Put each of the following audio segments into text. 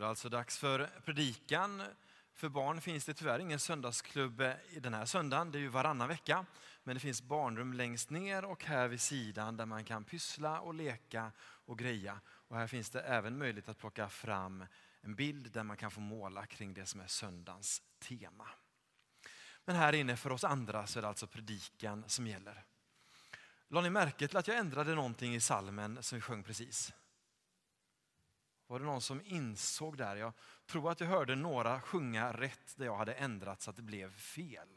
det är alltså dags för predikan. För barn finns det tyvärr ingen söndagsklubb eh, den här söndagen, det är ju varannan vecka. Men det finns barnrum längst ner och här vid sidan där man kan pyssla och leka och greja. Och här finns det även möjlighet att plocka fram en bild där man kan få måla kring det som är söndagens tema. Men här inne för oss andra så är det alltså predikan som gäller. Lade ni märke till att jag ändrade någonting i salmen som vi sjöng precis? Var det någon som insåg där? Jag tror att jag hörde några sjunga rätt där jag hade ändrat så att det blev fel.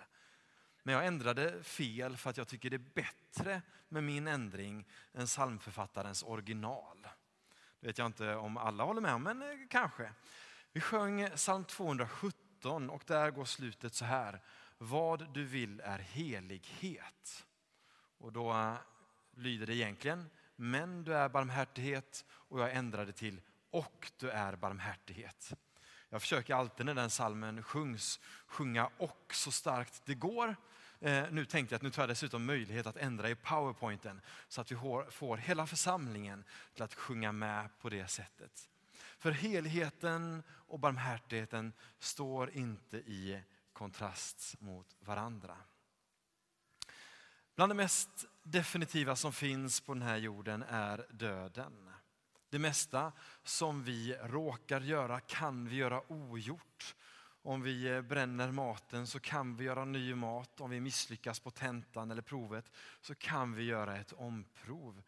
Men jag ändrade fel för att jag tycker det är bättre med min ändring än psalmförfattarens original. Det vet jag inte om alla håller med om, men eh, kanske. Vi sjöng psalm 217 och där går slutet så här. Vad du vill är helighet. Och då eh, lyder det egentligen, men du är barmhärtighet och jag ändrade till och du är barmhärtighet. Jag försöker alltid när den salmen sjungs sjunga och så starkt det går. Eh, nu tänkte jag att nu tar jag dessutom möjlighet att ändra i powerpointen så att vi får hela församlingen till att sjunga med på det sättet. För helheten och barmhärtigheten står inte i kontrast mot varandra. Bland det mest definitiva som finns på den här jorden är döden. Det mesta som vi råkar göra kan vi göra ogjort. Om vi eh, bränner maten så kan vi göra ny mat. Om vi misslyckas på tentan eller provet så kan vi göra ett omprov.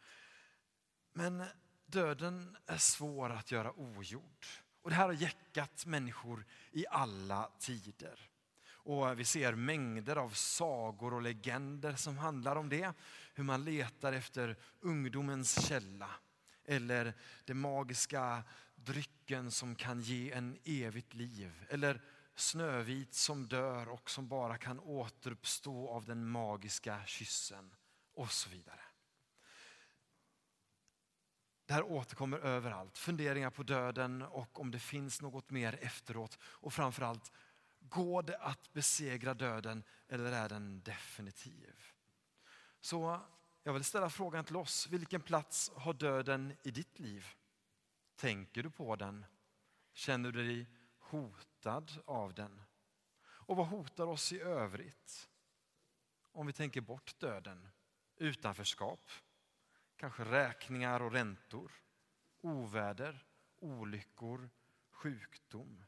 Men döden är svår att göra ogjord. Och det här har jäckat människor i alla tider. Och vi ser mängder av sagor och legender som handlar om det. Hur man letar efter ungdomens källa eller den magiska drycken som kan ge en evigt liv. Eller Snövit som dör och som bara kan återuppstå av den magiska kyssen och så vidare. Det här återkommer överallt. Funderingar på döden och om det finns något mer efteråt. Och framförallt, går det att besegra döden eller är den definitiv? Så jag vill ställa frågan till oss. Vilken plats har döden i ditt liv? Tänker du på den? Känner du dig hotad av den? Och vad hotar oss i övrigt? Om vi tänker bort döden, utanförskap, kanske räkningar och räntor, oväder, olyckor, sjukdom.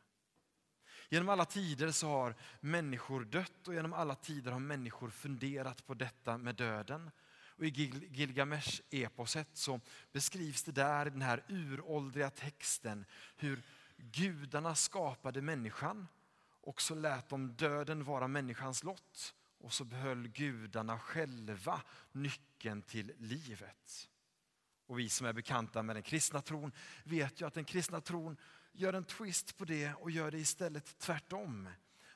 Genom alla tider så har människor dött och genom alla tider har människor funderat på detta med döden. Och I Gilgamesh-eposet så beskrivs det där i den här uråldriga texten hur gudarna skapade människan och så lät de döden vara människans lott och så behöll gudarna själva nyckeln till livet. Och vi som är bekanta med den kristna tron vet ju att den kristna tron gör en twist på det och gör det istället tvärtom.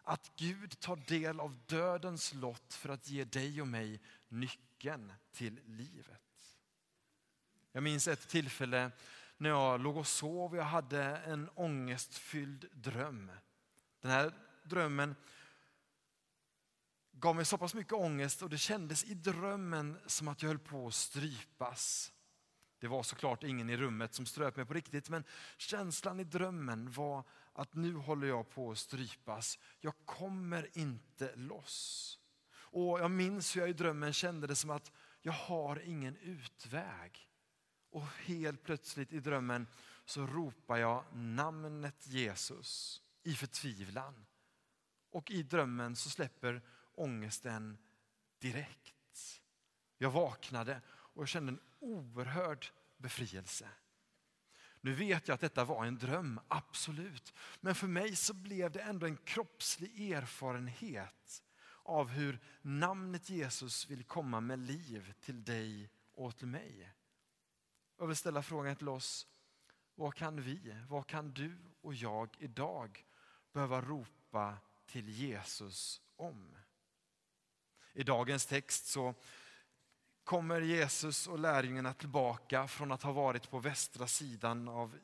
Att Gud tar del av dödens lott för att ge dig och mig nyckeln till livet. Jag minns ett tillfälle när jag låg och sov och jag hade en ångestfylld dröm. Den här drömmen gav mig så pass mycket ångest och det kändes i drömmen som att jag höll på att strypas. Det var såklart ingen i rummet som ströp mig på riktigt men känslan i drömmen var att nu håller jag på att strypas. Jag kommer inte loss. Och Jag minns hur jag i drömmen kände det som att jag har ingen utväg. Och helt plötsligt i drömmen så ropar jag namnet Jesus i förtvivlan. Och i drömmen så släpper ångesten direkt. Jag vaknade och jag kände en oerhörd befrielse. Nu vet jag att detta var en dröm, absolut. Men för mig så blev det ändå en kroppslig erfarenhet av hur namnet Jesus vill komma med liv till dig och till mig. Jag vill ställa frågan till oss, vad kan vi, vad kan du och jag idag behöva ropa till Jesus om? I dagens text så kommer Jesus och lärjungarna tillbaka från att ha varit på västra sidan av,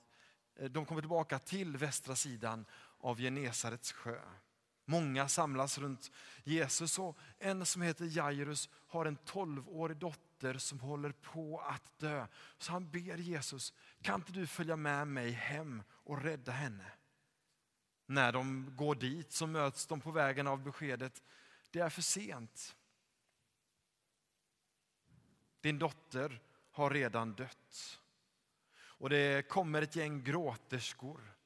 eh, de kommer tillbaka till västra sidan av Genesarets sjö. Många samlas runt Jesus och en som heter Jairus har en tolvårig dotter som håller på att dö. Så han ber Jesus, kan inte du följa med mig hem och rädda henne? När de går dit så möts de på vägen av beskedet, det är för sent. Din dotter har redan dött. Och det kommer ett gäng gråterskor.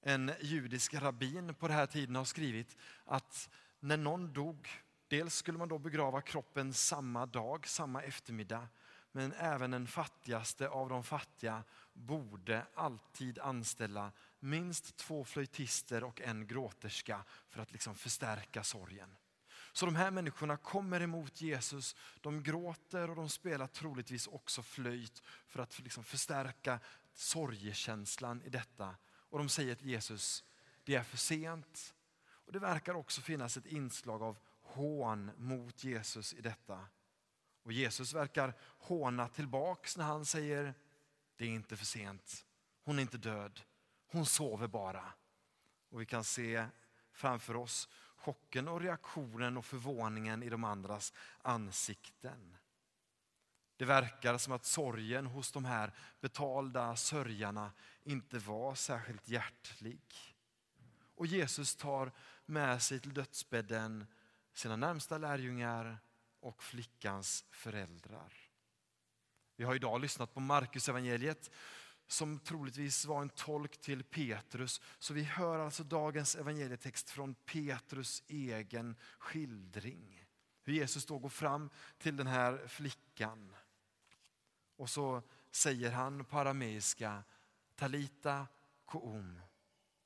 En judisk rabbin på den här tiden har skrivit att när någon dog, dels skulle man då begrava kroppen samma dag, samma eftermiddag, men även den fattigaste av de fattiga borde alltid anställa minst två flöjtister och en gråterska för att liksom förstärka sorgen. Så de här människorna kommer emot Jesus, de gråter och de spelar troligtvis också flöjt för att liksom förstärka sorgekänslan i detta. Och de säger till Jesus, det är för sent. Och Det verkar också finnas ett inslag av hån mot Jesus i detta. Och Jesus verkar håna tillbaks när han säger, det är inte för sent. Hon är inte död, hon sover bara. Och vi kan se framför oss chocken och reaktionen och förvåningen i de andras ansikten. Det verkar som att sorgen hos de här betalda sörjarna inte var särskilt hjärtlig. Och Jesus tar med sig till dödsbädden sina närmsta lärjungar och flickans föräldrar. Vi har idag lyssnat på Markus evangeliet som troligtvis var en tolk till Petrus. Så vi hör alltså dagens evangelietext från Petrus egen skildring. Hur Jesus då går fram till den här flickan. Och så säger han på arameiska Talita koum.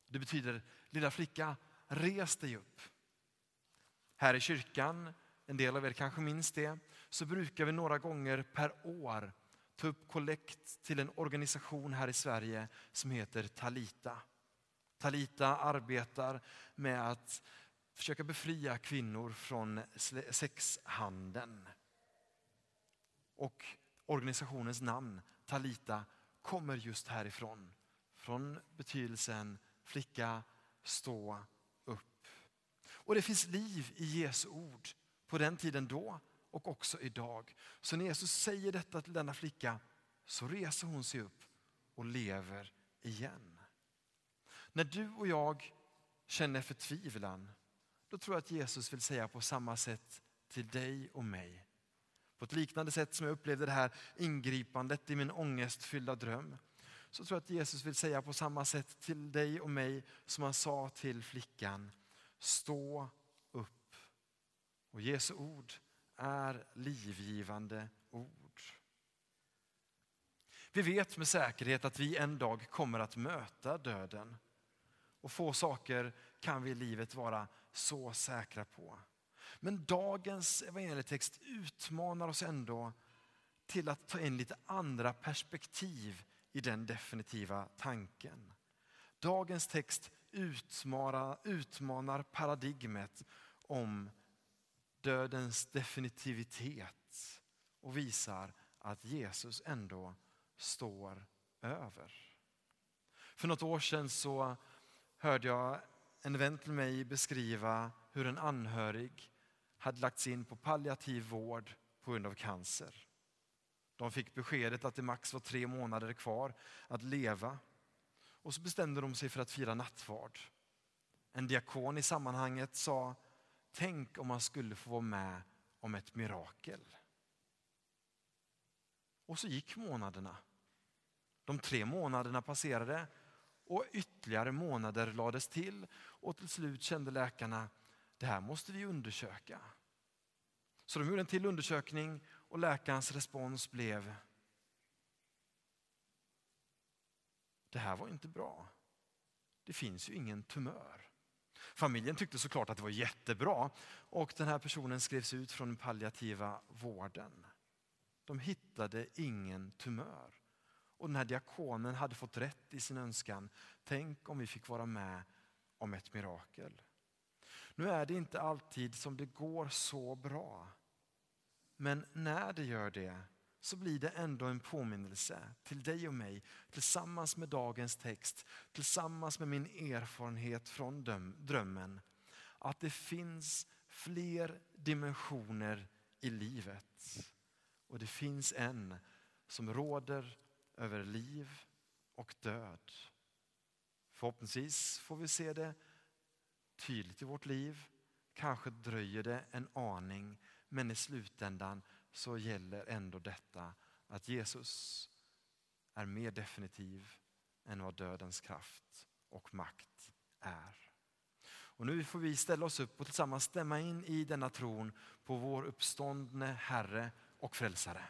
Det betyder lilla flicka, res dig upp. Här i kyrkan, en del av er kanske minns det, så brukar vi några gånger per år ta upp kollekt till en organisation här i Sverige som heter Talita. Talita arbetar med att försöka befria kvinnor från sexhandeln. Och organisationens namn, Talita, kommer just härifrån. Från betydelsen flicka, stå upp. Och det finns liv i Jesu ord på den tiden då och också idag. Så när Jesus säger detta till denna flicka så reser hon sig upp och lever igen. När du och jag känner förtvivlan, då tror jag att Jesus vill säga på samma sätt till dig och mig. På ett liknande sätt som jag upplevde det här ingripandet i min ångestfyllda dröm, så tror jag att Jesus vill säga på samma sätt till dig och mig som han sa till flickan. Stå upp. Och Jesu ord är livgivande ord. Vi vet med säkerhet att vi en dag kommer att möta döden. Och få saker kan vi i livet vara så säkra på. Men dagens evangelietext utmanar oss ändå till att ta in lite andra perspektiv i den definitiva tanken. Dagens text utmanar, utmanar paradigmet om dödens definitivitet och visar att Jesus ändå står över. För något år sedan så hörde jag en vän till mig beskriva hur en anhörig hade lagts in på palliativ vård på grund av cancer. De fick beskedet att det max var tre månader kvar att leva. Och så bestämde de sig för att fira nattvard. En diakon i sammanhanget sa Tänk om man skulle få vara med om ett mirakel. Och så gick månaderna. De tre månaderna passerade och ytterligare månader lades till och till slut kände läkarna det här måste vi undersöka. Så de gjorde en till undersökning och läkarens respons blev det här var inte bra. Det finns ju ingen tumör. Familjen tyckte såklart att det var jättebra och den här personen skrevs ut från den palliativa vården. De hittade ingen tumör. Och den här diakonen hade fått rätt i sin önskan. Tänk om vi fick vara med om ett mirakel. Nu är det inte alltid som det går så bra. Men när det gör det så blir det ändå en påminnelse till dig och mig tillsammans med dagens text, tillsammans med min erfarenhet från drömmen. Att det finns fler dimensioner i livet. Och det finns en som råder över liv och död. Förhoppningsvis får vi se det tydligt i vårt liv. Kanske dröjer det en aning, men i slutändan så gäller ändå detta att Jesus är mer definitiv än vad dödens kraft och makt är. Och nu får vi ställa oss upp och tillsammans stämma in i denna tron på vår uppståndne Herre och Frälsare.